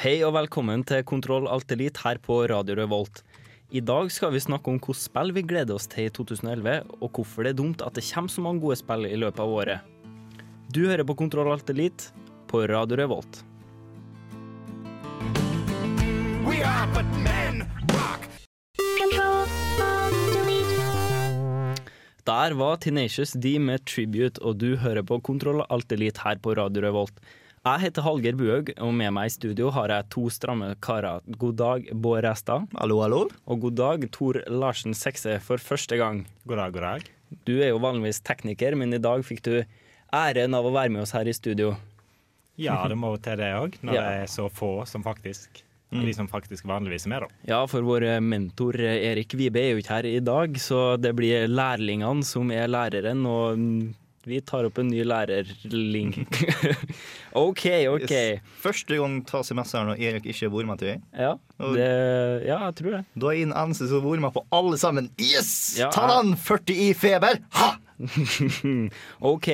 Hei og velkommen til Kontroll Alt Elite her på Radio Revolt. I dag skal vi snakke om hvilke spill vi gleder oss til i 2011, og hvorfor det er dumt at det kommer så mange gode spill i løpet av året. Du hører på Kontroll Alt Elite på Radio Revolt. We are but men. Rock. Der var Tenacious D med Tribute, og du hører på Kontroll Alt Elite her på Radio Revolt. Jeg heter Hallgeir Buhaug, og med meg i studio har jeg to stramme karer. God dag, Bård Restad. Hallo, hallo. Og god dag, Tor Larsen Sekse, for første gang. God dag, god dag. Du er jo vanligvis tekniker, men i dag fikk du æren av å være med oss her i studio. Ja, det må til det òg, når Ja. det er så få som faktisk De som faktisk vanligvis er med, da. Ja, for vår mentor eh, Erik Vibe er jo ikke her i dag, så det blir lærlingene som er læreren, og mm, vi tar opp en ny lærerling. OK, OK. Yes. Første gang ta semesteren og Erik ikke bor med til det. Ja, det, ja, jeg tror det. Da er inn eneste som har med på alle sammen. Yes! Ja, Ta den! 40 i feber! Ha! OK.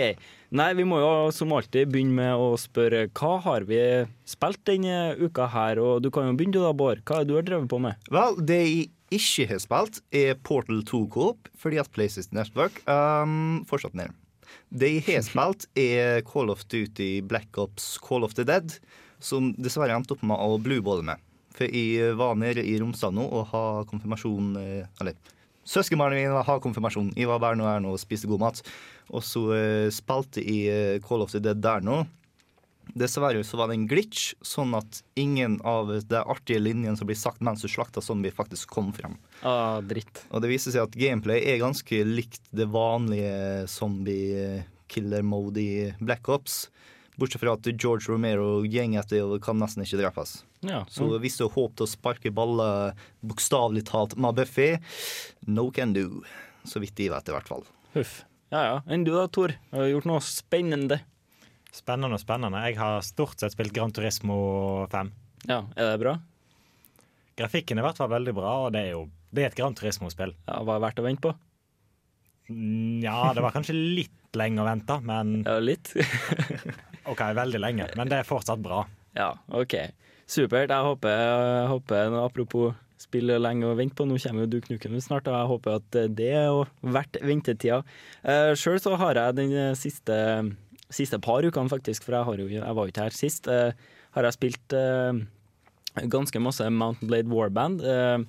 Nei, vi må jo som alltid begynne med å spørre hva har vi spilt denne uka her? Og du kan jo begynne da, Bård. Hva er det du har drevet på med? Vel, det jeg ikke har spilt, er Portal 2 Coop, fordi at PlayStation Network um, fortsatt nede. Det jeg har spilt, er Call of Duty Black Ops Call of the Dead, som dessverre endte opp med å blueballe med. For jeg var nede i Romsdal nå og har konfirmasjon eh, Eller søskenbarnet mitt har konfirmasjon. Jeg var bare nå her nå og spiste god mat. Og så eh, spilte jeg eh, Call of the Dead der nå. Dessverre så var det en glitch, sånn at ingen av de artige linjene som blir sagt mens du slakter zombie, faktisk kom frem. Ah, dritt. Og det viser seg at gameplay er ganske likt det vanlige zombie-killer-mode i Black Ops. Bortsett fra at George Romero går etter og kan nesten ikke drepes. Ja, Så hvis du har håp til å sparke baller bokstavelig talt med Buffy, no can do. Så vidt de vet, i hvert fall. Huff. Ja ja. Enn du da, Tor? Har du gjort noe spennende? Spennende og spennende. Jeg har stort sett spilt Gran Turismo 5. Ja, er det bra? Grafikken er i hvert fall veldig bra, og det er jo det er et Gran Turismo-spill. Ja, Hva det verdt å vente på? Nja, Ja, det var kanskje litt lenge å vente, men Ja, litt. OK, veldig lenge. Men det er fortsatt bra. ja, OK. Supert. Jeg håper, jeg håper Apropos spille lenge og vente på, nå kommer jo du Knuken snart, og jeg håper at det er verdt ventetida. Uh, Sjøl så har jeg den siste, siste par ukene, faktisk, for jeg, jo, jeg var jo ikke her sist, eh, har jeg spilt eh, ganske masse Mountain Blade Warband. eh,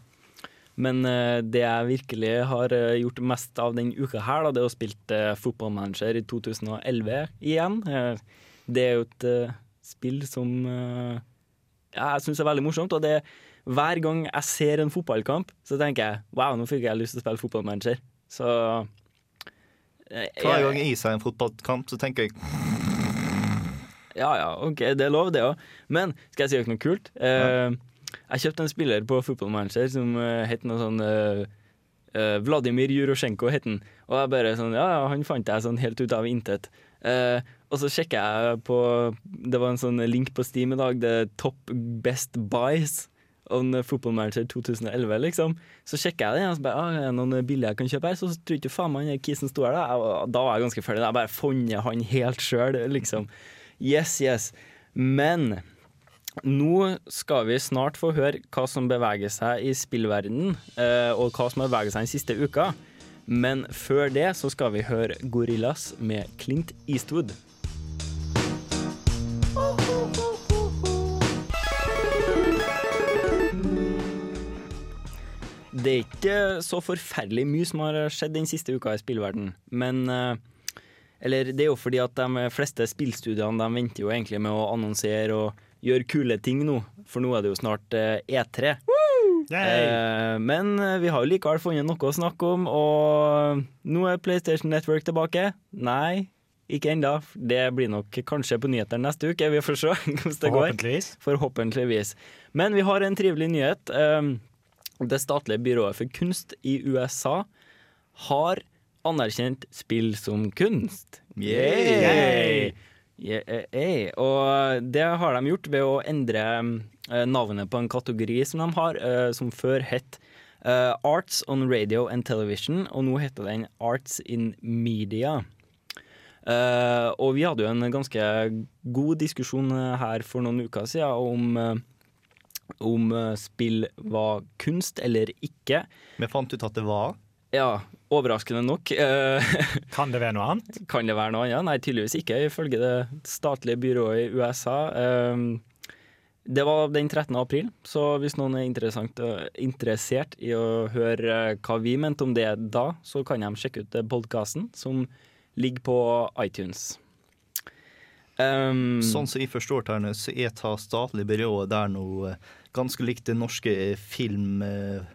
men eh, det jeg virkelig har eh, gjort mest av den uka her, da, det er å spille uh, fotballmanager i 2011 igjen. Eh, det er jo et eh, spill som eh, jeg syns er veldig morsomt. Og det, hver gang jeg ser en fotballkamp, så tenker jeg wow, nå fikk jeg lyst til å spille fotballmanager. Så eh, Hver jeg- gang jeg ser en fotballkamp, så tenker jeg Ja ja, OK, det er lov, det òg. Men skal jeg si dere noe kult? Eh, jeg kjøpte en spiller på Football Manager som uh, het noe sånn uh, uh, Vladimir Jurosjenko het han. Og jeg bare sånn, ja, ja, han fant jeg sånn helt ut av intet. Eh, og så sjekker jeg på Det var en sånn link på Steam i dag. Det er Top Best Buys on Football Manager 2011, liksom. Så sjekker jeg det, og så bare, ah, er det noen billige jeg kan kjøpe her? Så tror ikke faen meg han kisen sto her da. Da var jeg ganske ferdig. Jeg bare funnet han helt sjøl, liksom. Yes, yes. Men nå skal vi snart få høre hva som beveger seg i spillverdenen, eh, og hva som har beveget seg den siste uka. Men før det så skal vi høre Gorillas med Clint Eastwood. Det er ikke så forferdelig mye som har skjedd den siste uka i spillverden, men eh, Eller det er jo fordi at de fleste spillstudiene de venter jo egentlig med å annonsere og gjøre kule ting nå, for nå er det jo snart eh, E3. Eh, men eh, vi har jo likevel funnet noe å snakke om, og nå er PlayStation Network tilbake. Nei, ikke ennå. Det blir nok kanskje på nyhetene neste uke. Vi får se hvordan det går. Forhåpentligvis. Forhåpentligvis. Men vi har en trivelig nyhet. Um, Det statlige byrået for kunst i USA har anerkjent spill som kunst. Yay! Yay. Og det har de gjort ved å endre eh, navnet på en kategori som de har, eh, som før het eh, Arts on Radio and Television, og nå heter den Arts in Media. Og vi hadde jo en ganske god diskusjon her for noen uker siden om, om eh, spill var kunst eller ikke. Vi fant ut at det var Ja, overraskende nok. eh, Kan det være noe annet? kan det være noe annet? Nei, tydeligvis ikke, ifølge det statlige byrået i USA. Eh, det var den 13. april, så hvis noen er interessert i å høre hva vi mente om det da, så kan de sjekke ut podkasten som ligger på iTunes. Um, Sånn som jeg forstår det så er det statlige byrået der nå ganske likt det norske film... eh,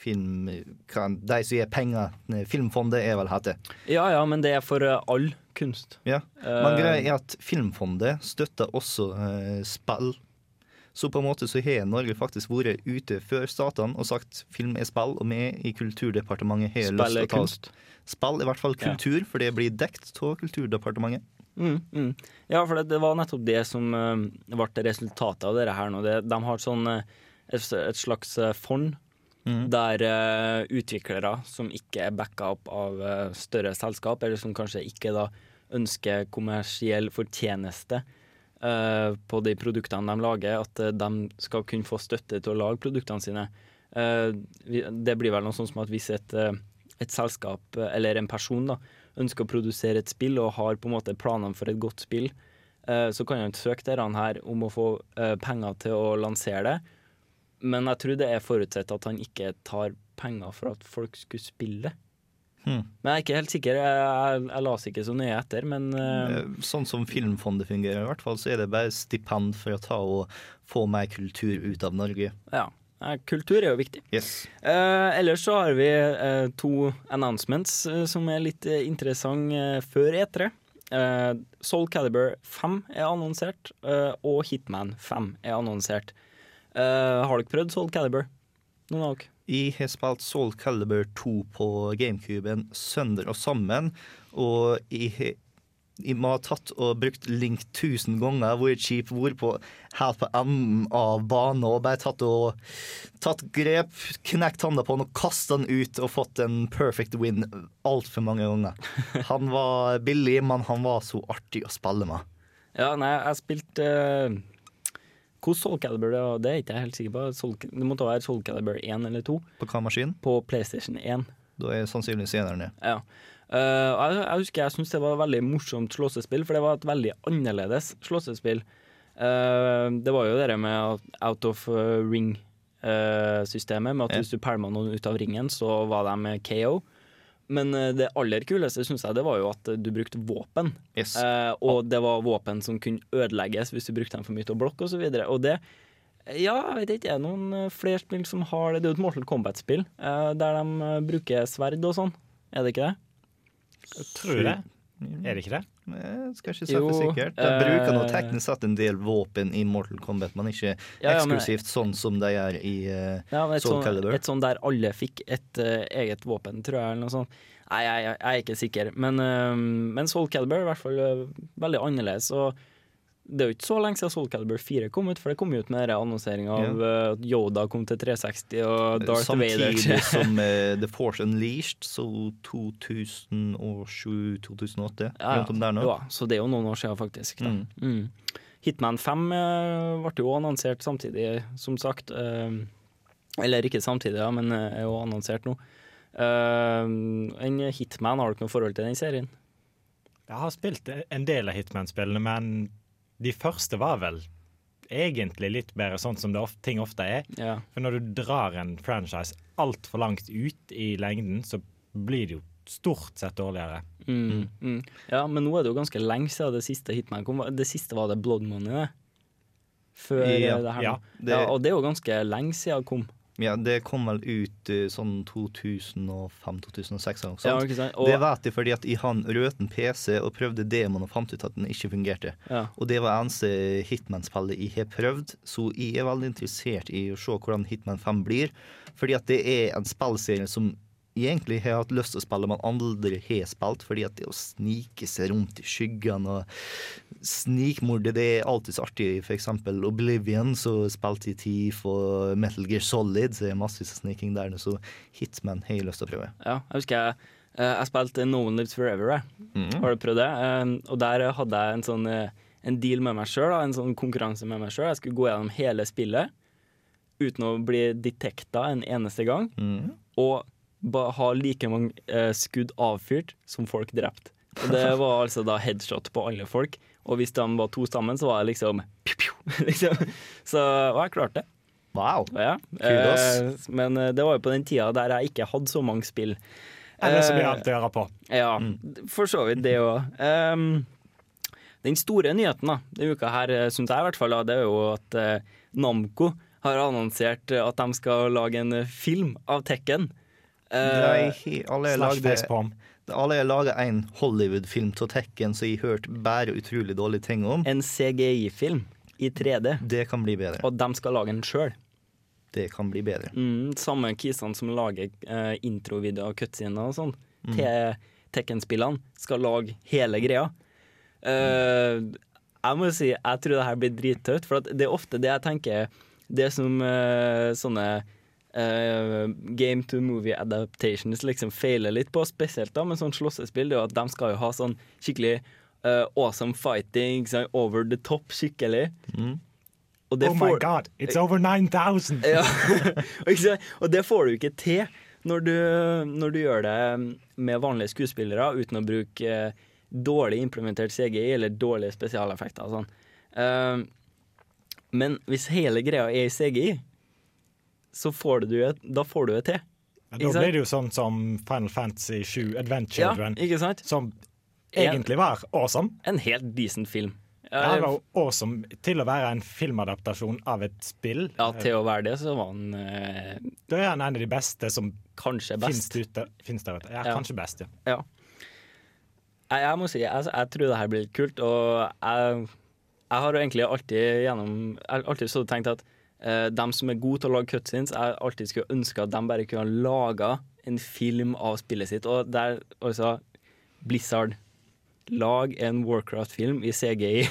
Film, kan, de som gir penger, eh, Filmfondet er vel hete. Ja ja, men det er for eh, all kunst. Ja. Men Eh, greia er at Filmfondet støtter også eh, spill. Så på en måte så har Norge faktisk vært ute før statene og sagt film er spill, og vi i Kulturdepartementet har lyst til å ta oss Spill er i hvert fall Ja. kultur, for det blir dekt av Kulturdepartementet. Mm, mm. Ja, for det, det var nettopp det som eh, ble resultatet av dette her nå. Det, de har sånn eh, et, et slags eh, fond der uh, utviklere som ikke er backa opp av uh, større selskap, eller som kanskje ikke da ønsker kommersiell fortjeneste uh, på de produktene de lager, at de skal kunne få støtte til å lage produktene sine. Det blir vel noe sånn som at hvis et, et selskap, eller en person, da, ønsker å produsere et spill og har på en måte planene for et godt spill, eh, så kan han søke dere her om å få eh, penger til å lansere det. Men jeg tror det er forutsett at han ikke tar penger for at folk skulle spille. Hmm. Men jeg er ikke helt sikker. Jeg, jeg, jeg las ikke så nøye etter, men Eh, Sånn som Filmfondet fungerer, i hvert fall, så er det bare stipend for å ta og få mer kultur ut av Norge. ja. Eh, Kultur er jo viktig. Yes. Uh, ellers så har vi uh, to announcements uh, som er litt uh, interessante før E3. Eh, Soul Calibur 5 er annonsert, og Hitman 5 er annonsert. Har dere prøvd Soul Calibur? Noen av dere? Jeg har spilt Soul Calibur 2 på GameCuben sønder og sammen, og jeg har må ha tatt og brukt Link 1000 ganger, vært kjip, vært på helt på enden av banen og bare tatt og tatt grep, knekt handa på han og kasta den ut og fått en perfect win altfor mange ganger. Han var billig, men han var så artig å spille med. Ja, nei, jeg spilte uh, Hvor Soul Calibur det var, det er ikke jeg helt sikker på. Soul, det måtte være Soul Calibur 1 eller 2 På hva maskin? på PlayStation 1. Da er sannsynligvis eneren, ja. Ja. Eh, jeg, jeg husker jeg syntes det var et veldig morsomt slåssespill, for det var et veldig annerledes slåssespill. Eh, det var jo det med out of uh, ring-systemet, med at hvis du pælma noen ut av ringen, så var de KO. Men eh, det aller kuleste synes jeg det var jo at du brukte våpen. Yes. Eh, og det var våpen som kunne ødelegges hvis du brukte dem for mye til å blokke osv. Og, så og det Ja, jeg vet ikke, er det noen flerspill flere spill som har det? Det er jo et Mortal Kombat-spill eh, der de eh, bruker sverd og sånn. Er det ikke det? Tror du det? Er det ikke det? Jeg skal ikke si Jo, sikkert. De bruker nå eh, teknisk sett en del våpen i Mortal Kombat, men ikke Ja, ja, men- eksklusivt sånn som de gjør i uh, Ja, et, Soul sånn, Calibur. et sånn der alle fikk et uh, eget våpen, tror jeg, eller noe sånt. Nei, jeg, jeg, jeg er ikke sikker. Men, uh, men Soul Calibur er i hvert fall eh, veldig annerledes. Og det er jo ikke så lenge siden Soul Calibur 4 kom ut, for det kom ut med annonseringa av at ja. Yoda kom til 360 og Darth Vader Samtidig som eh, The Force Unleashed, så 2007-2008. ja, ja, Så det er jo noen år siden, faktisk. Da. Mm. Mm. Hitman 5 eh, ble jo annonsert samtidig, som sagt. Eh, eller ikke samtidig, ja, men eh, er jo annonsert nå. Eh, en Hitman, har dere noe forhold til den serien? Jeg har spilt en del av Hitman-spillene, men de første var vel egentlig litt bedre sånn som det of ting ofte er. Ja. For når du drar en franchise altfor langt ut i lengden, så blir det jo stort sett dårligere. Mm, mm. ja, men nå er det jo ganske lenge siden det siste Hitman kom. Det siste var det Blood Money, det. Før Ja, det her. ja, det- ja, og det er jo ganske lenge siden det kom. Ja, det kom vel ut eh, sånn 2005-2006 eller noe Ja? Og, Det vet jeg fordi at jeg har en røten PC og prøvde demoen og fant ut at den ikke fungerte. ja. Og det var eneste Hitman-spillet jeg har prøvd, så jeg er veldig interessert i å se hvordan Hitman 5 blir. Fordi at det er en spillserie som egentlig har hatt lyst til å spille, men aldri har spilt. Fordi at det å snike seg rundt i skyggene og snikmorde, det er alltid så artig. For eksempel Oblivion, så spilte jeg Thief og Metal Gear Solid, så det er massevis av sniking der. Så Hitman har jeg lyst til å prøve. ja. Jeg husker jeg, eh, jeg spilte No One Lives Forever. Jeg. Mm. Har du prøvd det? Eh, og der hadde jeg en sånn eh, en deal med meg sjøl, en sånn konkurranse med meg sjøl. Jeg skulle gå gjennom hele spillet uten å bli detekta en eneste gang. Mm. Og ha like mange eh, skudd avfyrt som folk drept. Og det var altså da headshot på alle folk. Og hvis de var to sammen, så var det liksom, piu, piu, liksom. Så og jeg klarte det. Wow. Ja. Eh, men eh, det var jo på den tida der jeg ikke hadde så mange spill. Eller så mye Eh, annet å gjøre på. ja, for så vidt det òg. den store nyheten da, denne uka her, syns jeg i hvert fall, det er jo at uh, Namco har annonsert eh, at de skal lage en eh, film av Tekken. Eh, alle har laga en Hollywood-film av Tekken som jeg har hørt bare utrolig dårlige ting om. en CGI-film i 3D, Det kan bli bedre. og de skal lage den sjøl. Det kan bli bedre. Mm, samme kisene som lager eh, introvideoer og cutscener og sånn til Tekken-spillene, skal lage hele greia. Eh, jeg må si jeg tror det her blir drittøft, for at det er ofte det jeg tenker Det som uh, sånne eh, game to movie adaptations liksom feiler litt på, spesielt da med sånn slåssespill, det er jo at de skal jo ha sånn skikkelig uh, awesome fighting, sånn over the top, skikkelig. Og det Oh my får- god, it's over 9000! ja. og ikke og det får du ikke til når du, når du gjør det med vanlige skuespillere uten å bruke uh, dårlig implementert CGI eller dårlige spesialeffekter og sånn. Men hvis hele greia er i CGI, så får du et, da får du det til. Da blir det jo sånn som Final Fantasy 7 Advent Ja, Children, ikke sant? som egentlig var awesome. En helt decent film. Ja, det var jo awesome til å være en filmadaptasjon av et spill. ja, til å være det, så var han eh, Da er han en av de beste som kanskje finnes best. Finnes der ute. Ja, Ja. kanskje best, ja. Ja. Jeg, må si, jeg, jeg tror det her blir litt kult, og jeg, jeg har egentlig alltid gjennom Jeg har alltid så tenkt at uh, dem som er gode til å lage cutscenes, jeg alltid skulle ønske at de bare kunne laga en film av spillet sitt. Og der altså Blizzard. Lag en Warcraft-film i CGI.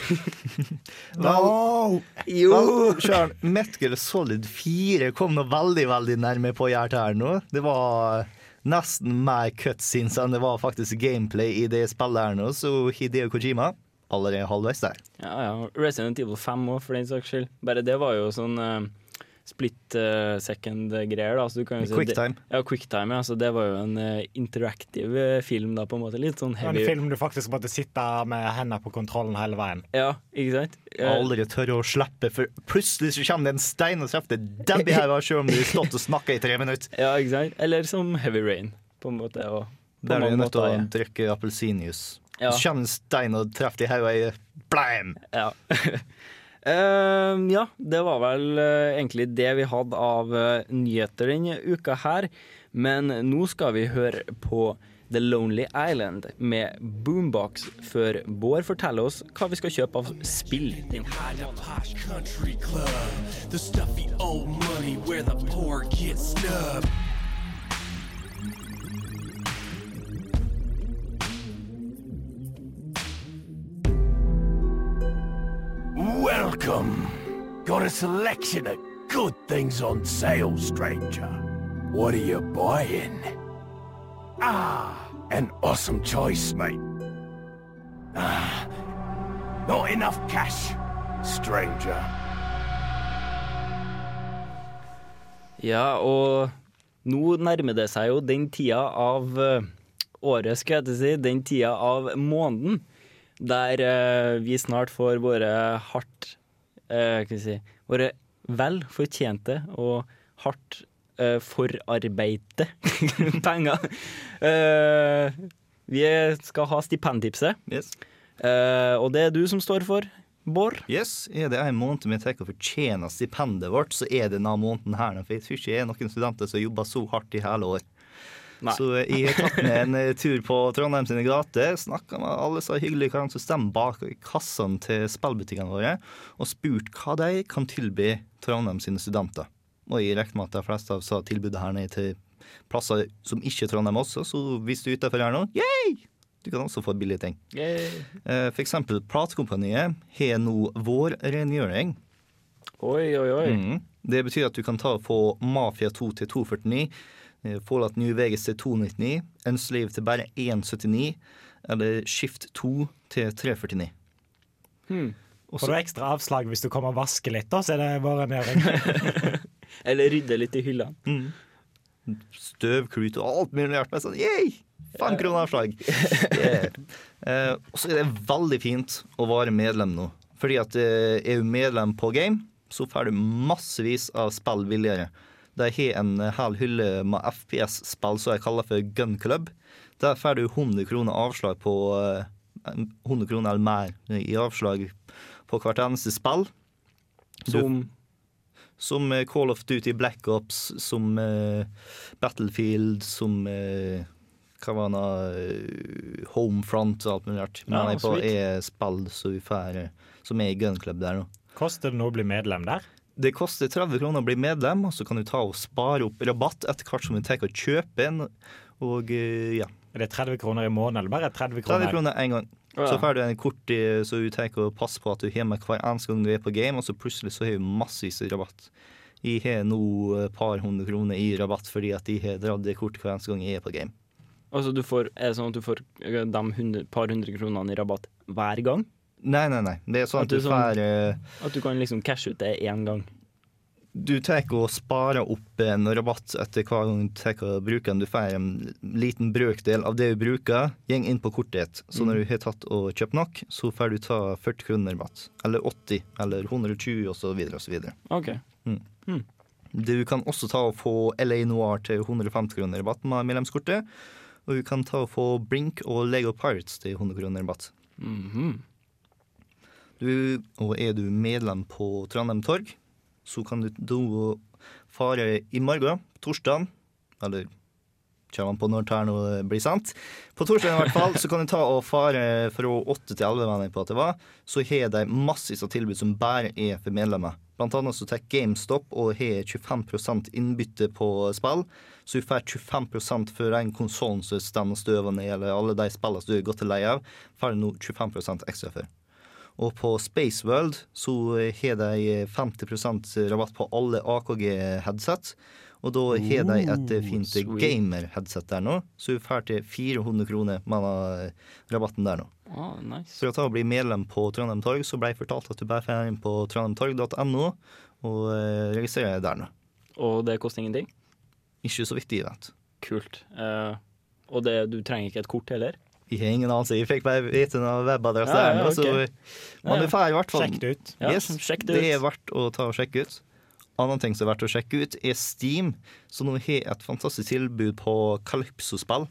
No! jo! Sjøl, Metal Solid 4 kom nå veldig, veldig nærme på hjertet her nå. Det var nesten mer cutscenes enn det var faktisk gameplay i det spillet her nå, så Hideo Kojima allerede halvveis der. Ja, ja. Resident Evil 5 òg, for den saks skyld. Bare det var jo sånn uh, split eh, second-greier. da så du kan jo si det- Quicktime. Ja, quicktime, ja. Så det var jo en uh, interaktiv eh, film, da, på en måte. Litt sånn heavy. en film du faktisk måtte sitte med hendene på kontrollen hele veien. Ja, ikke sant? Eh, Aldri tørre å slippe, for plutselig så kommer det en stein og treffer deg i hodet, selv om du har stått og snakka i tre minutter. ja, ikke sant? Eller som Heavy Rain, på en måte. Og på Der er du nødt til å drikke appelsinjuice. Ja. Så kommer en stein og treffer i hodet. Blæm! Ja. Uh, ja, det var vel uh, egentlig det vi hadde av uh, nyheter denne uka her. Men nå skal vi høre på The Lonely Island med Boombox, før Bård forteller oss hva vi skal kjøpe av spill. The stuffy old money where the poor get snubbed. Welcome. Got a selection of good things on sale, stranger. What are you buying? Ah, an awesome choice, mate. Ah, not enough cash, stranger. Ja, og nå nærmer det seg jo den tida av eh, året, skal jeg si, den tida av måneden, der eh, vi snart får våre hardt eh, si Våre vel fortjente og hardt eh, forarbeidte penger. Eh, vi skal ha stipendtipset, Yes. eh, og det er du som står for. Bård? Yes, Er det en måned vi tar og fortjener stipendet vårt, så er det denne måneden her. For jeg tror ikke det er noen studenter som jobber så hardt i hele år. Nei. Så jeg har tatt med en eh, tur på Trondheim sine gater, snakka med alle så hyggelige karene som stemmer bak i kassene til spillbutikkene våre, og spurt hva de kan tilby Trondheim sine studenter. Og jeg regner med at de fleste av sa tilbudet her nede til plasser som ikke er Trondheim også, så hvis du er utafor her nå, yay! Du kan også få billige ting. Eh, For eksempel Platekompaniet har nå vårrengjøring. Oi, oi, oi. Mm. Det betyr at du kan ta og få Mafia 2 til 249, eh, Fallout New Vegas til 299, Ensliv til bare 179, eller Shift 2 til 349. Hmm. Også, Får du ekstra avslag hvis du kommer og vasker litt, da, så er det bare nedring. Eller rydder litt i hyllene. Mm. Støvklut og alt mulig rart. Sånn, yay! Fem kroner avslag. Yeah. Eh, og så er det veldig fint å være medlem nå. Fordi at eh, er du medlem på Game, så får du massevis av spill billigere. De har en hel hylle med FPS-spill som jeg kaller for Gun Club. Der får du 100 kroner avslag på eh, 100 kroner eller mer i avslag på hvert eneste spill. Som Som eh, Call of Duty Black Ops, som uh, Battlefield, som uh, Hva var det eh, Homefront og alt mulig rart. Men Ja, jeg på er spill som vi får eh, Som er i Gun Club der nå. Koster det noe å bli medlem der? Det koster 30 kroner å bli medlem, og så kan du ta og spare opp rabatt etter hvert som du tar og kjøper en. Og eh, ja. Er det 30 kroner i måneden, eller bare 30 kroner? 30 kroner? en én gang. Ja. Så får du en kort eh, så du tar og passer på at du har med hver eneste gang du er på game, og så plutselig så har du massevis rabatt. Jeg har nå et par hundre kroner i rabatt fordi at jeg har dratt det kortet hver eneste gang jeg er på game. Altså, du får, er det sånn at du får eh, de hundre, par hundre kronene i rabatt hver gang? Nei, nei, nei. Det er sånn At at du sånn- får uh, At du kan liksom cashe ut det én gang? Du tar og sparer opp en rabatt etter hver gang du tar og bruker den. Du får en liten brøkdel av det du bruker, gjeng inn på kortet ditt. Så når du har tatt og kjøpt nok, så får du ta 40 kroner rabatt. Eller 80, eller 120, og så videre Mm. så. OK. Du kan også ta og få LA Noir til 150 kroner rabatt med medlemskortet. Og du kan ta og få Brink og Lego Pirates til 100 kroner rabatt. Mhm. Du, og er du medlem på Trondheim Torg, så kan du da fare i morgen, torsdag, eller kommer an på når det blir sant. På torsdag i hvert fall, så kan du ta og fare fra 8 til 11, mener jeg på at det var. Så har de massevis av tilbud som bare er for medlemmer. Blant annet så tar GameStop og har 25% innbytte på spill. Så du får 25% for den konsollen som står ned, eller alle de spillene som du er til leie av, får du nå 25% ekstra for. Og på Spaceworld så har de 50% rabatt på alle AKG-headset. Og da har de et fint gamer-headset der nå, så du får til 400 kroner med rabatten der nå. Oh, nice. For å bli medlem på Trondheim Torg, så ble jeg fortalt at du bare får inn på trondheimtorg.no og registrerer registrere deg der nå. Og det koster ingenting? Ikke så vidt jeg vet. Kult. Uh, og det, du trenger ikke et kort heller? Jeg har ingen anelse. Jeg fikk bare vite noen webadresse Ja, ja, okay. så men du får i hvert fall Sjekk det ut. Ja, Yes, sjekk det ut. Det er verdt å ta og sjekke ut. Annen ting som er verdt å sjekke ut, er Steam, som nå har et fantastisk tilbud på Calypso-spill.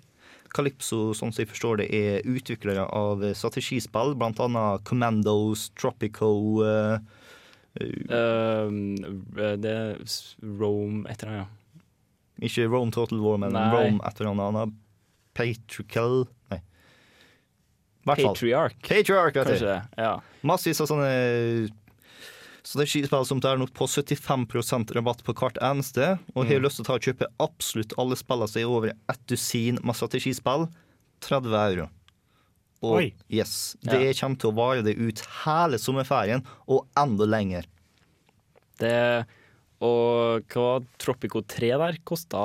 Calypso, sånn som jeg forstår det, er utviklere av strategispill, annet Commandos, Tropico uh, Eh, det er Rome et eller annet. Ikke Rome Total War, men Nei. Rome et eller annet. Patrical Nei. I hvert fall. Patriarch, Patriarch, vet kanskje Ja. Massevis av sånne strategispill som tar nok på 75% rabatt på hvert eneste. Og Mm. har lyst til å ta og kjøpe absolutt alle spillene som er over ett dusin med strategispill. 30 euro. Og Oi. yes, det Ja. kommer til å vare det ut hele sommerferien, og enda lenger. Det Og hva Tropico 3 der kosta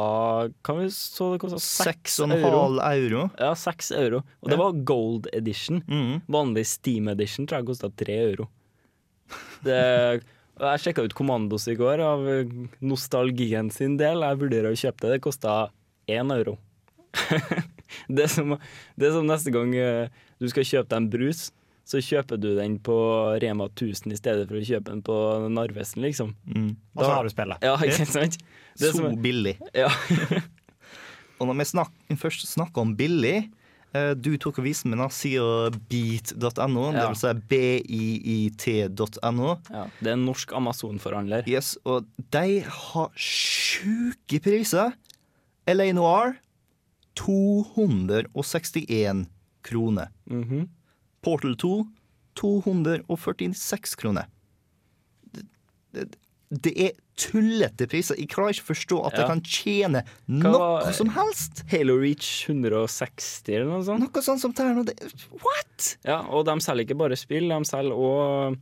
Kan vi så det kosta? 6 euro? 6,5 euro. Ja, 6 euro. Og det Ja. var gold edition. Mhm. Vanlig Steam edition tror jeg kosta 3 euro. Det, jeg sjekka ut Kommandos i går, av nostalgien sin del. Jeg vurderer å kjøpe det. Det kosta 1 euro. det, er som, det er som neste gang eh, du skal kjøpe deg en brus, så kjøper du den på Rema 1000 i stedet for å kjøpe den på Narvesen, liksom. Mm. Og så har du spillet. Ja, ikke sant? Det er Så som- billig. Ja. Og når vi snak, først snakker om billig Eh, Du tok og viste meg da sida beat.no, Ja. vil si biit.no. Ja, det er en norsk Amazon-forhandler. Yes, og de har sjuke priser. LA Noir 261 kroner. Mhm. Portal 2 246 kroner. Det, det, det er tullete priser. Jeg klarer ikke å forstå at ja. jeg kan tjene noe var- som helst. Halo Reach 160 eller noe sånt. Noe sånt som noe. nå. det- What?! Ja, og de selger ikke bare spill, de selger òg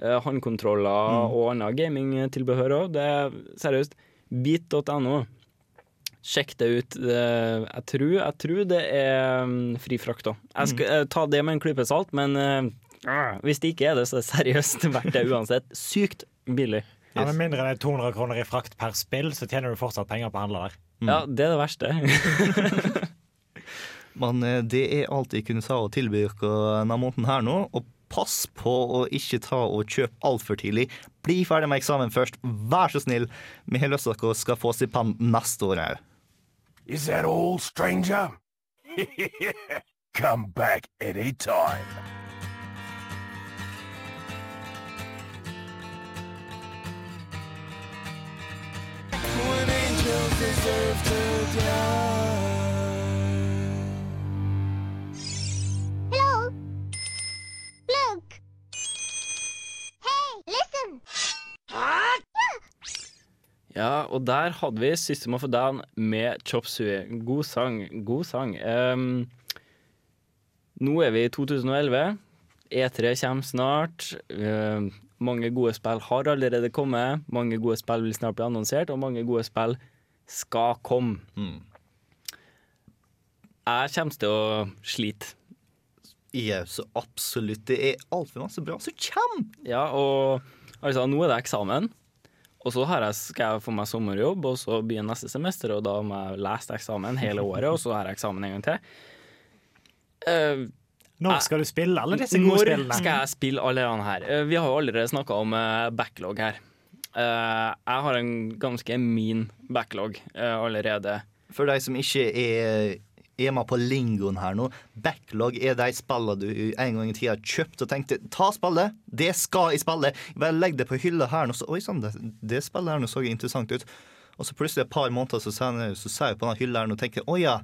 håndkontroller og annet gamingtilbehør òg. Det er seriøst. Beat.no. Sjekk det ut. Jeg, tror, jeg tror det er mm, fri frakt òg. Jeg skal eh, ta det med en klype salt, men eh, hvis det ikke er det, så er det seriøst verdt det uansett. Sykt billig. Ja, Med mindre det er 200 kroner i frakt per spill, så tjener du fortsatt penger på å handle der. Ja, det er det verste. Men eh, det er alt jeg kunne ta og tilby dere denne måneden her nå. Og pass på å ikke ta og kjøpe altfor tidlig. Bli ferdig med eksamen først, vær så snill. Vi har lyst til at dere skal få stipend neste år òg. Is that all, stranger? Come back any time. Hello? Look! Hey, listen! Ja, og der hadde vi System of a Down med Chop Sui. God sang. God sang. Um, nå er vi i 2011. E3 kommer snart. Ehm, mange gode spill har allerede kommet. Mange gode spill vil snart bli annonsert, og mange gode spill skal komme. Jeg kommer til å slite. Ja, så absolutt. Det er altfor masse bra som kommer! Ja, og altså, nå er det eksamen. Og så har jeg, skal jeg få meg sommerjobb, og så begynner neste semester, og da må jeg lese eksamen hele året, og så har jeg eksamen en gang til. Uh, Når skal du spille alle disse gode når spillene? skal jeg spille alle disse her? Uh, vi har jo allerede snakka om uh, backlog her. Eh, jeg har en ganske min backlog eh, allerede. For de som ikke er, er med på lingoen her nå, backlog er de spillene du en gang i tida kjøpte og tenkte ta spillet, det skal jeg spille. Bare legg det på hylla her nå, så oi sann, det, det spillet her nå så interessant ut. Og så plutselig et par måneder så ser jeg, så ser jeg på den hylla her nå og tenker å ja,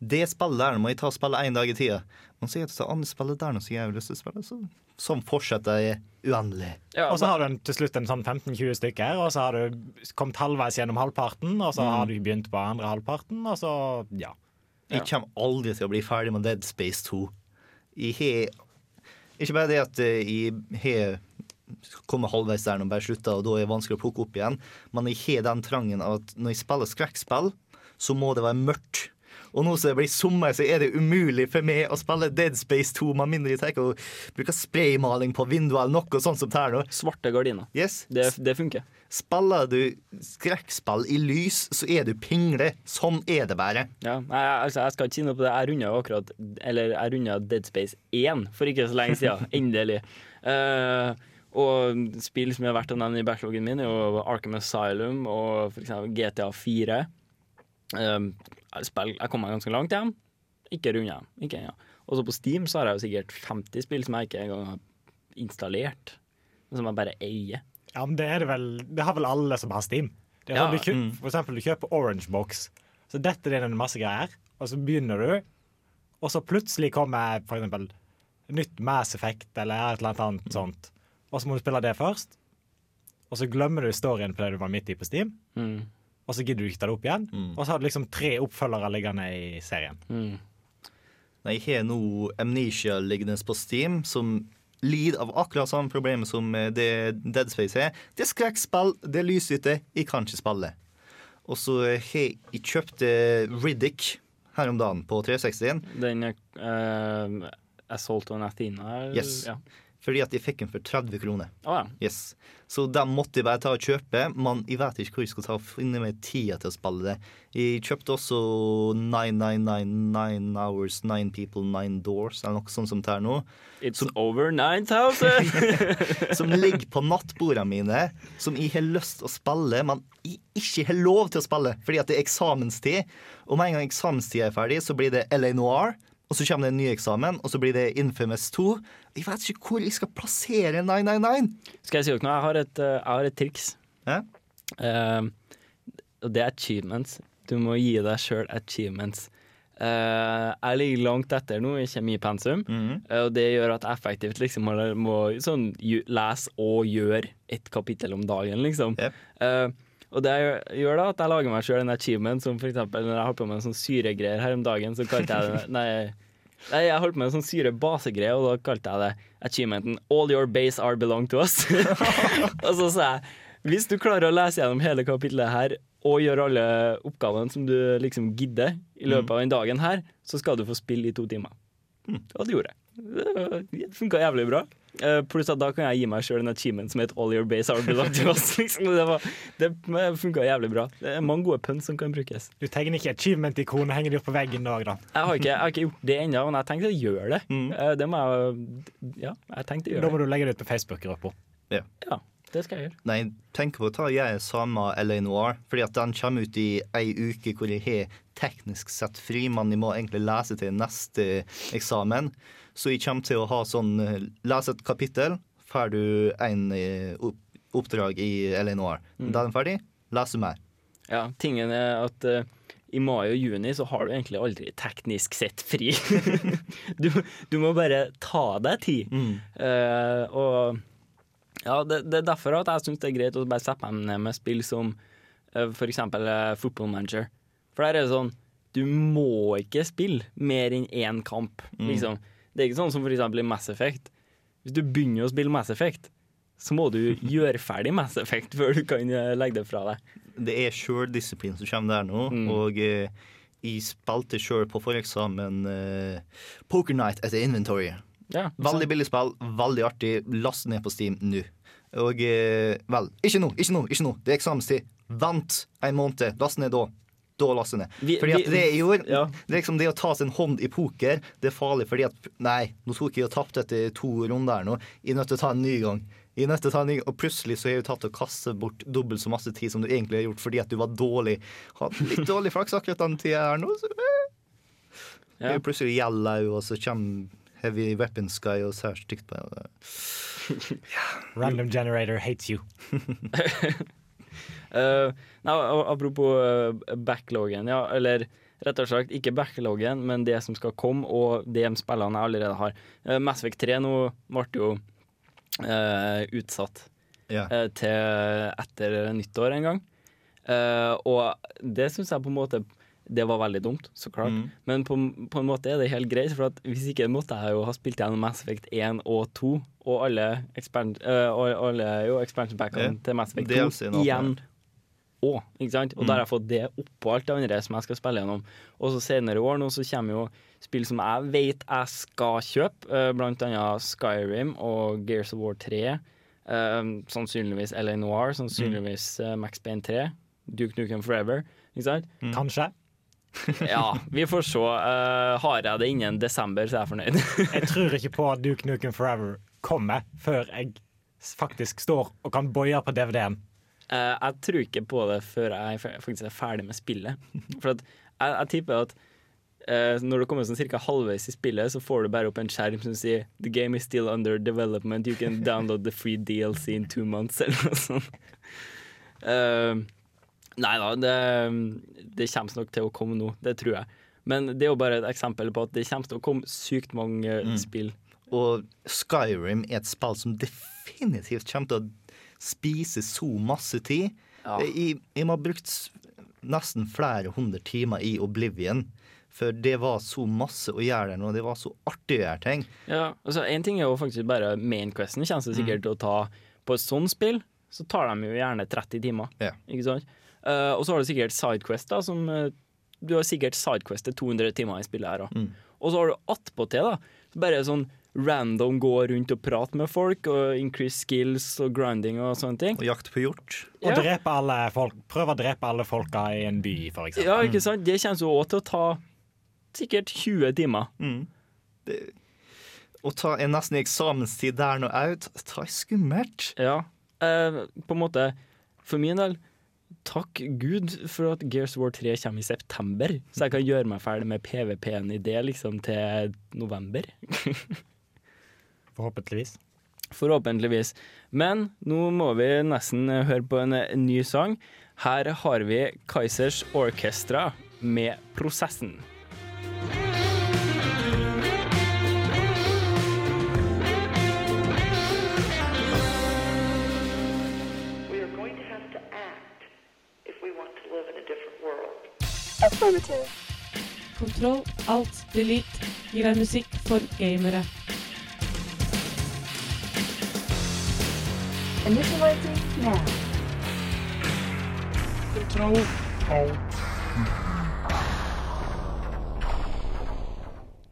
det spillet der må jeg ta og spille en dag i tida. Men så er det så andre spillet der nå som jeg har lyst til å spille, så sånn fortsetter jeg uendelig. Ja, Og så har du en, til slutt en sånn 15-20 stykker, og så har du kommet halvveis gjennom halvparten, og så har du begynt på andre halvparten, og så ja. Jeg kommer aldri til å bli ferdig med Dead Space 2. Jeg har Ikke bare det at eh, jeg har kommet halvveis der når jeg bare slutta, og da er det vanskelig å plukke opp igjen, men jeg har den trangen at når jeg spiller skrekkspill, så må det være mørkt. Og nå som det blir sommer, så er det umulig for meg å spille Dead Space 2 med mindre jeg tenker å bruke spraymaling på vinduet eller noe sånt som her nå. Svarte gardiner. Yes. Det, det funker. Spiller du skrekkspill i lys, så er du pingle. Sånn er det bare. Ja, jeg, altså, jeg skal ikke si noe på det. Jeg runda akkurat Eller jeg runda Dead Space 1 for ikke så lenge siden. Endelig. Uh, og spill som er verdt å nevne i backloggen min, er jo Arkham Asylum og for eksempel GTA 4. Um, spill, jeg kom meg ganske langt hjem. Ikke runda dem. Ikke ennå. Og så på Steam så har jeg jo sikkert 50 spill som jeg ikke engang har installert. Som jeg bare eier. Ja, men det er det vel Det har vel alle som har Steam. Det er Ja, sånn, du, mm. For eksempel, du kjøper Orange Box, så detter det inn en masse greier, og så begynner du, og så plutselig kommer for eksempel nytt Mass Effect eller et eller annet sånt, og så må du spille det først, og så glemmer du storyen på det du var midt i på Steam, Mm. Og så gidder du ikke ta det opp igjen, og så har du liksom tre oppfølgere liggende i serien. Mm. Nei, Jeg har nå Amnesia liggende på Steam, som lider av akkurat samme problem som eh, det Dead Space har. Det er skrekkspill, det er lyshytte, jeg kan ikke spille. Og så har jeg kjøpt eh, Riddick her om dagen på 360-en, Den uh, Assault on Athena Yes. Ja. Fordi at jeg fikk den for 30 kroner. Oh, ja. Yes. Så den måtte jeg bare ta og kjøpe, men jeg vet ikke hvor jeg skal ta og finne meg tida til å spille det. Jeg kjøpte også 9999 Hours, 9 People, 9 Doors, eller noe sånt som det er nå. It's over 9000! som ligger på nattbordene mine, som jeg har lyst til å spille, men jeg ikke har lov til å spille fordi at det er eksamenstid. Og med en gang eksamenstida er ferdig, så blir det LA Noir, og så kommer det en ny eksamen, og så blir det Infamous 2. Jeg vet ikke hvor jeg skal plassere 999. Skal jeg si dere noe? Jeg har et, eh, jeg har et triks. Ja? Uh, det er achievements. Du må gi deg sjøl achievements. Uh, jeg ligger langt etter nå i kjemipensum, Mhm. eh, og det gjør at jeg effektivt liksom må, må sånn, lese og gjøre ett kapittel om dagen, liksom. Yep. Og det gjør, gjør da at jeg lager meg sjøl en achievement, som eksempel når jeg holdt på med en sånn syregreier her om dagen, så kalte jeg det Nei, nei jeg holdt på med en sånn syrebasegreie, og da kalte jeg det achievementen 'All your base are belong to us'. og så sa jeg hvis du klarer å lese gjennom hele kapitlet her og gjøre alle oppgavene som du liksom gidder i løpet av den dagen her, så skal du få spille i to timer. Og det gjorde jeg. Det funka jævlig bra. Eh, Pluss at da kan jeg gi meg sjøl en achievement som heter 'All your base are belong to us'. Liksom. Det, var- det funka jævlig bra. Det er mange gode pønn som kan brukes. Du tegner ikke achievement-ikonet, henger de opp på veggen òg, da. Jeg har ikke, jeg har ikke gjort det ennå, men jeg tenkte å gjøre det. Mm. Eh, Det må jeg Ja, jeg tenkte å Da må det. du legge det ut på Facebook-gruppa. Ja, det skal jeg gjøre. Nei, tenk på å ta jeg samme LA Noir, fordi at den kommer ut i ei uke hvor jeg har teknisk sett fri, men jeg må egentlig lese til neste eksamen. Så jeg kommer til å ha sånn Les Lese et kapittel, får du en eh, oppdrag i LA Noir. Mm. Da er den ferdig, lese mer. Ja, tingen er at uh, i mai og juni så har du egentlig aldri teknisk sett fri. du, du må bare ta deg tid. Eh, og ja, det, det er derfor at jeg syns det er greit å bare sette meg ned med spill som uh, eksempel eh, Football Manager. For der er det sånn Du må ikke spille mer enn én kamp, liksom. Det er ikke sånn som eksempel i Mass Effect. Hvis du begynner å spille Mass Effect, så må du gjøre ferdig Mass Effect før du kan eh, legge det fra deg. Det er sjøldisiplin som kommer der nå, Mm. og eh, jeg spilte sjøl på foreksamen eh, Poker Night etter Inventory. Ja, Veldig billig spill, veldig artig. Last ned på Steam nå. Og eh, vel, ikke nå, ikke nå, ikke nå. Det er eksamenstid. Vent en måned. Last ned da. Da laste ned. Vi- Fordi at vi- det jeg gjorde, ja. det er liksom det å ta sin hånd i poker, det er farlig fordi at Nei, nå tok jeg og tapte etter to runder her nå. Jeg er nødt til å ta en ny gang. I neste ny, Og plutselig så har jeg tatt og kastet bort dobbelt så masse tid som du egentlig har gjort fordi at du var dårlig. Hadde litt dårlig flaks akkurat den tida her nå. Så. Ja. Er plutselig Yellow, og så kommer Heavy Weapons Guy og ser stygt på det. Random generator hates you. Eh, nei, apropos eh, backloggen, ja, eller rett og slett ikke backloggen, men det som skal komme, og de spillene jeg allerede har. Uh, Mass Effect 3 nå ble jo uh, utsatt yeah. uh, til etter nyttår en gang. Og det syns jeg på en måte det var veldig dumt, så klart. Mm. Men på, på en måte er det helt greit, for at hvis ikke måtte jeg jo ha spilt gjennom Mass Effect 1 og 2, og alle, expan eh, alle jo, expansion packene til Mass Effect 2 nå, igjen. Og, ikke sant? og Mm. da har jeg fått det oppå alt det andre som jeg skal spille gjennom. Og så senere i år nå så kommer jo spill som jeg vet jeg skal kjøpe, eh, blant annet Skyrim og Gears of War 3. eh, sannsynligvis LA Noir, sannsynligvis Mm. Max Payne 3. Duke Nukem Forever. Ikke sant? Mm. Kanskje. Ja, vi får se. Uh, har jeg det innen desember, så er jeg fornøyd. Jeg tror ikke på at Duke Nukem Forever kommer før jeg faktisk står og kan boie på DVD-en. Uh, jeg tror ikke på det før jeg faktisk er ferdig med spillet. For at jeg, jeg tipper at uh, når du kommer sånn cirka halvveis i spillet, så får du bare opp en skjerm som sier The game is still under development. You can download the free DLC in two months, eller noe sånt. Eh, nei da, det, det kommer nok til å komme nå. Det tror jeg. Men det er jo bare et eksempel på at det kommer til å komme sykt mange Mm. spill. Og Skyrim er et spill som definitivt kommer til å spise så masse tid. Ja. Jeg, jeg må ha brukt nesten flere hundre timer i Oblivion. For det var så masse å gjøre der nå. Det var så artig å gjøre ting. Ja, altså En ting er jo faktisk bare main questen. Kjennes det Mm. sikkert til å ta På et sånt spill så tar de jo gjerne 30 timer. Ja. Ikke sant? Eh, og så har du sikkert sidequest, da, som uh, Du har sikkert sidequest til 200 timer i spillet her òg. Mm. Og så har du attpåtil, da, bare sånn random gå rundt og prate med folk, og increase skills og grinding og sånne ting. Og jakt på hjort. Og drepe alle folk, prøve å drepe alle folka i en by, for eksempel. Ja, ikke sant? Det kommer jo òg til å ta sikkert 20 timer. Mm. Det, å ta en nesten eksamenstid der nå òg, ta er skummelt. Ja. Eh, på en måte, for min del Takk Gud for at Gears War 3 kommer i september, så jeg kan gjøre meg ferdig med PVP-en i det liksom til november. Forhåpentligvis. Forhåpentligvis. Men nå må vi nesten høre på en ny sang. Her har vi Kaizers Orchestra med 'Prosessen'. Kontroll, alt, delete gir deg musikk for gamere. Initializing now. Kontroll,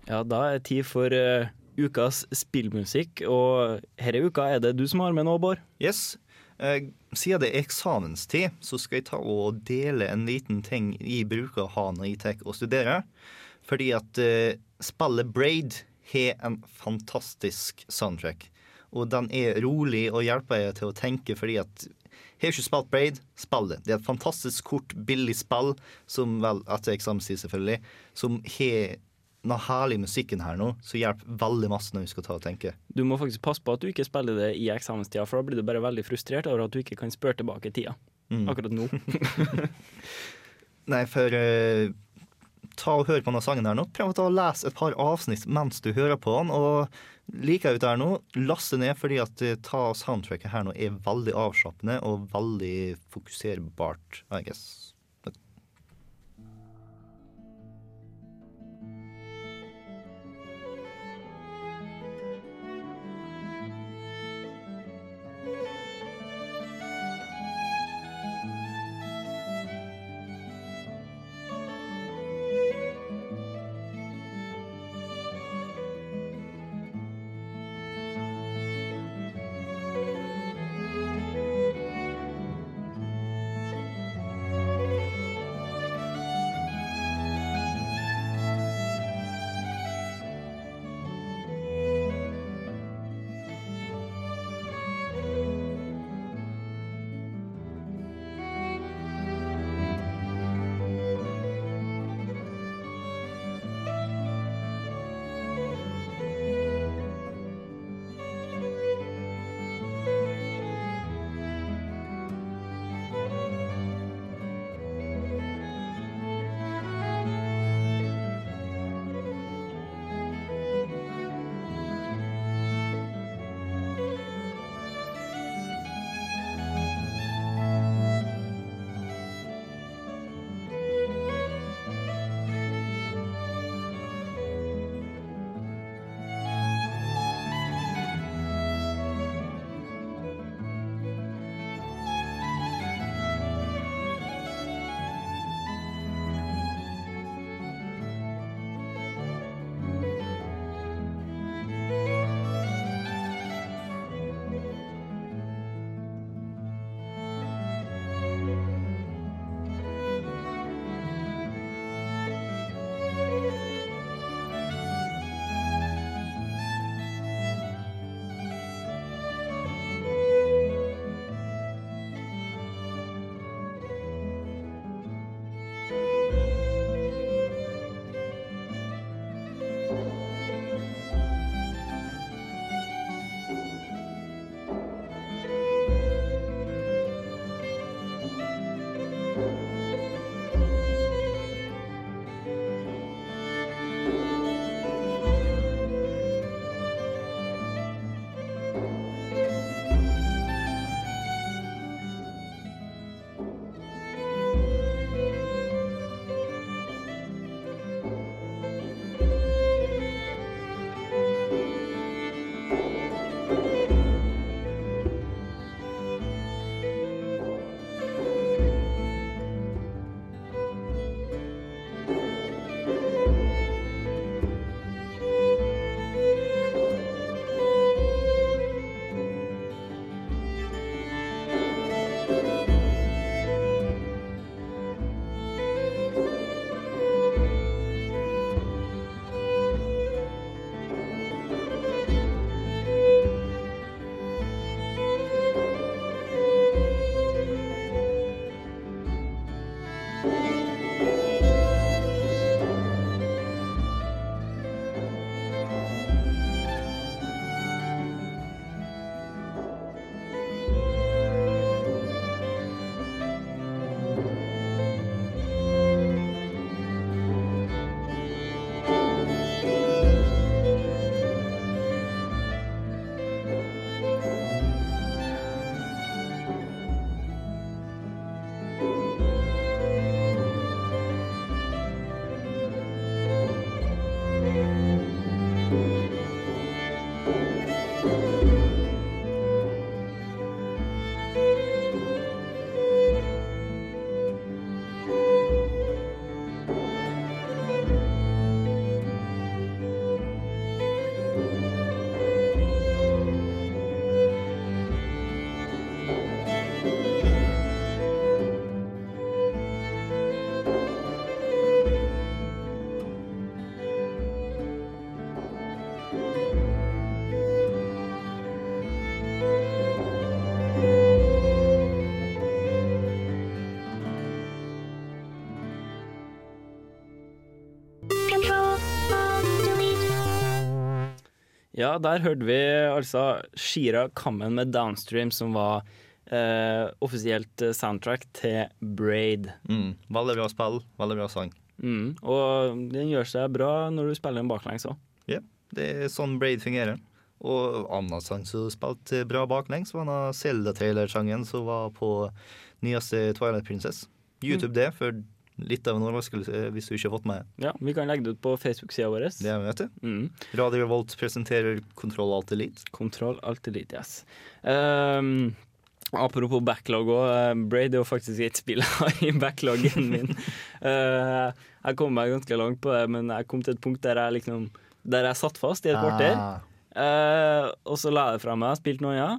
Ja, da er det tid for uh, ukas spillmusikk, og denne uka er det du som har med nå, Bård. Yes. Eh, siden det er eksamenstid, så skal jeg ta og dele en liten ting jeg bruker å ha når jeg tar og studerer. Fordi at eh, spillet Braid har en fantastisk soundtrack. Og den er rolig og hjelper deg til å tenke, fordi at har ikke spilt Braid, spill det. Det er et fantastisk kort, billig spill, som vel, etter eksamenstid selvfølgelig, som har den herlige musikken her nå, som hjelper veldig masse når vi skal ta og tenke. Du må faktisk passe på at du ikke spiller det i eksamenstida, for da blir du bare veldig frustrert over at du ikke kan spørre tilbake tida. Mm. Akkurat nå. Nei, for eh, ta og hør på denne sangen her nå. Prøv å ta og lese et par avsnitt mens du hører på den. Og liker jeg ut her nå, laste ned, fordi at eh, ta soundtracket her nå er veldig avslappende og veldig fokuserbart, I guess. Ja, der hørte vi altså Shira Kammen med Downstream, som var eh, offisielt eh, soundtrack til Braid. Mm. Veldig bra spill, veldig bra sang. Mm. Og den gjør seg bra når du spiller den baklengs òg. Ja, det er sånn Braid fungerer. Og annen sang som spilte bra baklengs, var den Zelda-trailersangen som var på nyeste Twilight Princess. YouTube det, for litt av en overraskelse hvis du ikke har fått med Ja, vi kan legge det ut på Facebook-sida vår. det. vet du. Mm. Radio Revolt presenterer Kontroll Alt Elite. Kontroll alt elite, yes. Um, apropos backlog òg. Braid er jo faktisk et spill jeg har i backloggen min. Uh, jeg kom meg ganske langt på det, men jeg kom til et punkt der jeg liksom Der jeg satt fast i et kvarter. Ah. Uh, og så la jeg det fra meg, spilte noe, ja.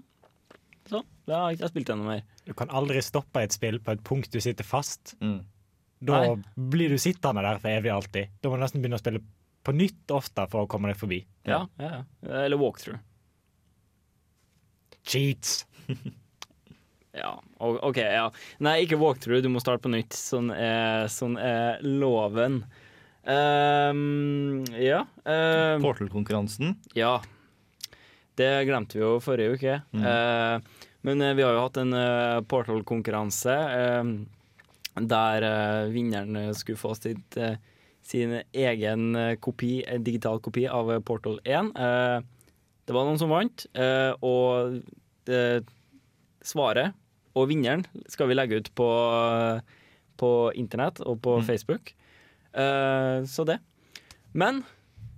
Så da har jeg ikke spilt det noe mer. Du kan aldri stoppe et spill på et punkt du sitter fast. Mm. Da Nei. blir du sittende der for evig alltid. Da må du nesten begynne å spille på nytt ofte for å komme deg forbi. Ja, ja, ja. Eller walkthrough. Cheats! Ja, OK. ja. Nei, ikke walkthrough, du må starte på nytt. Sånn er, sånn er loven. Um, ja. Um, Portal-konkurransen. ja. Det glemte vi jo forrige uke. Mm. Uh, men eh, vi har jo hatt en uh, Portal-konkurranse eh, der uh, vinneren eh, skulle få sitt, uh, sin egen kopi, en digital kopi av Portal 1. Uh, det var noen som vant, eh, og det, svaret og vinneren skal vi legge ut på, på internett og på Mm. Facebook. Eh, så det. Men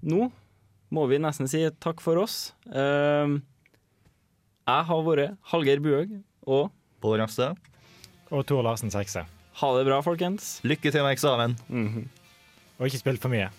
nå må vi nesten si takk for oss. Jeg har vært Hallgeir Buhaug, og Pål neste. Og Tor Larsen sekser. Ha det bra, folkens. Lykke til med eksamen. Mhm. Og ikke spill for mye.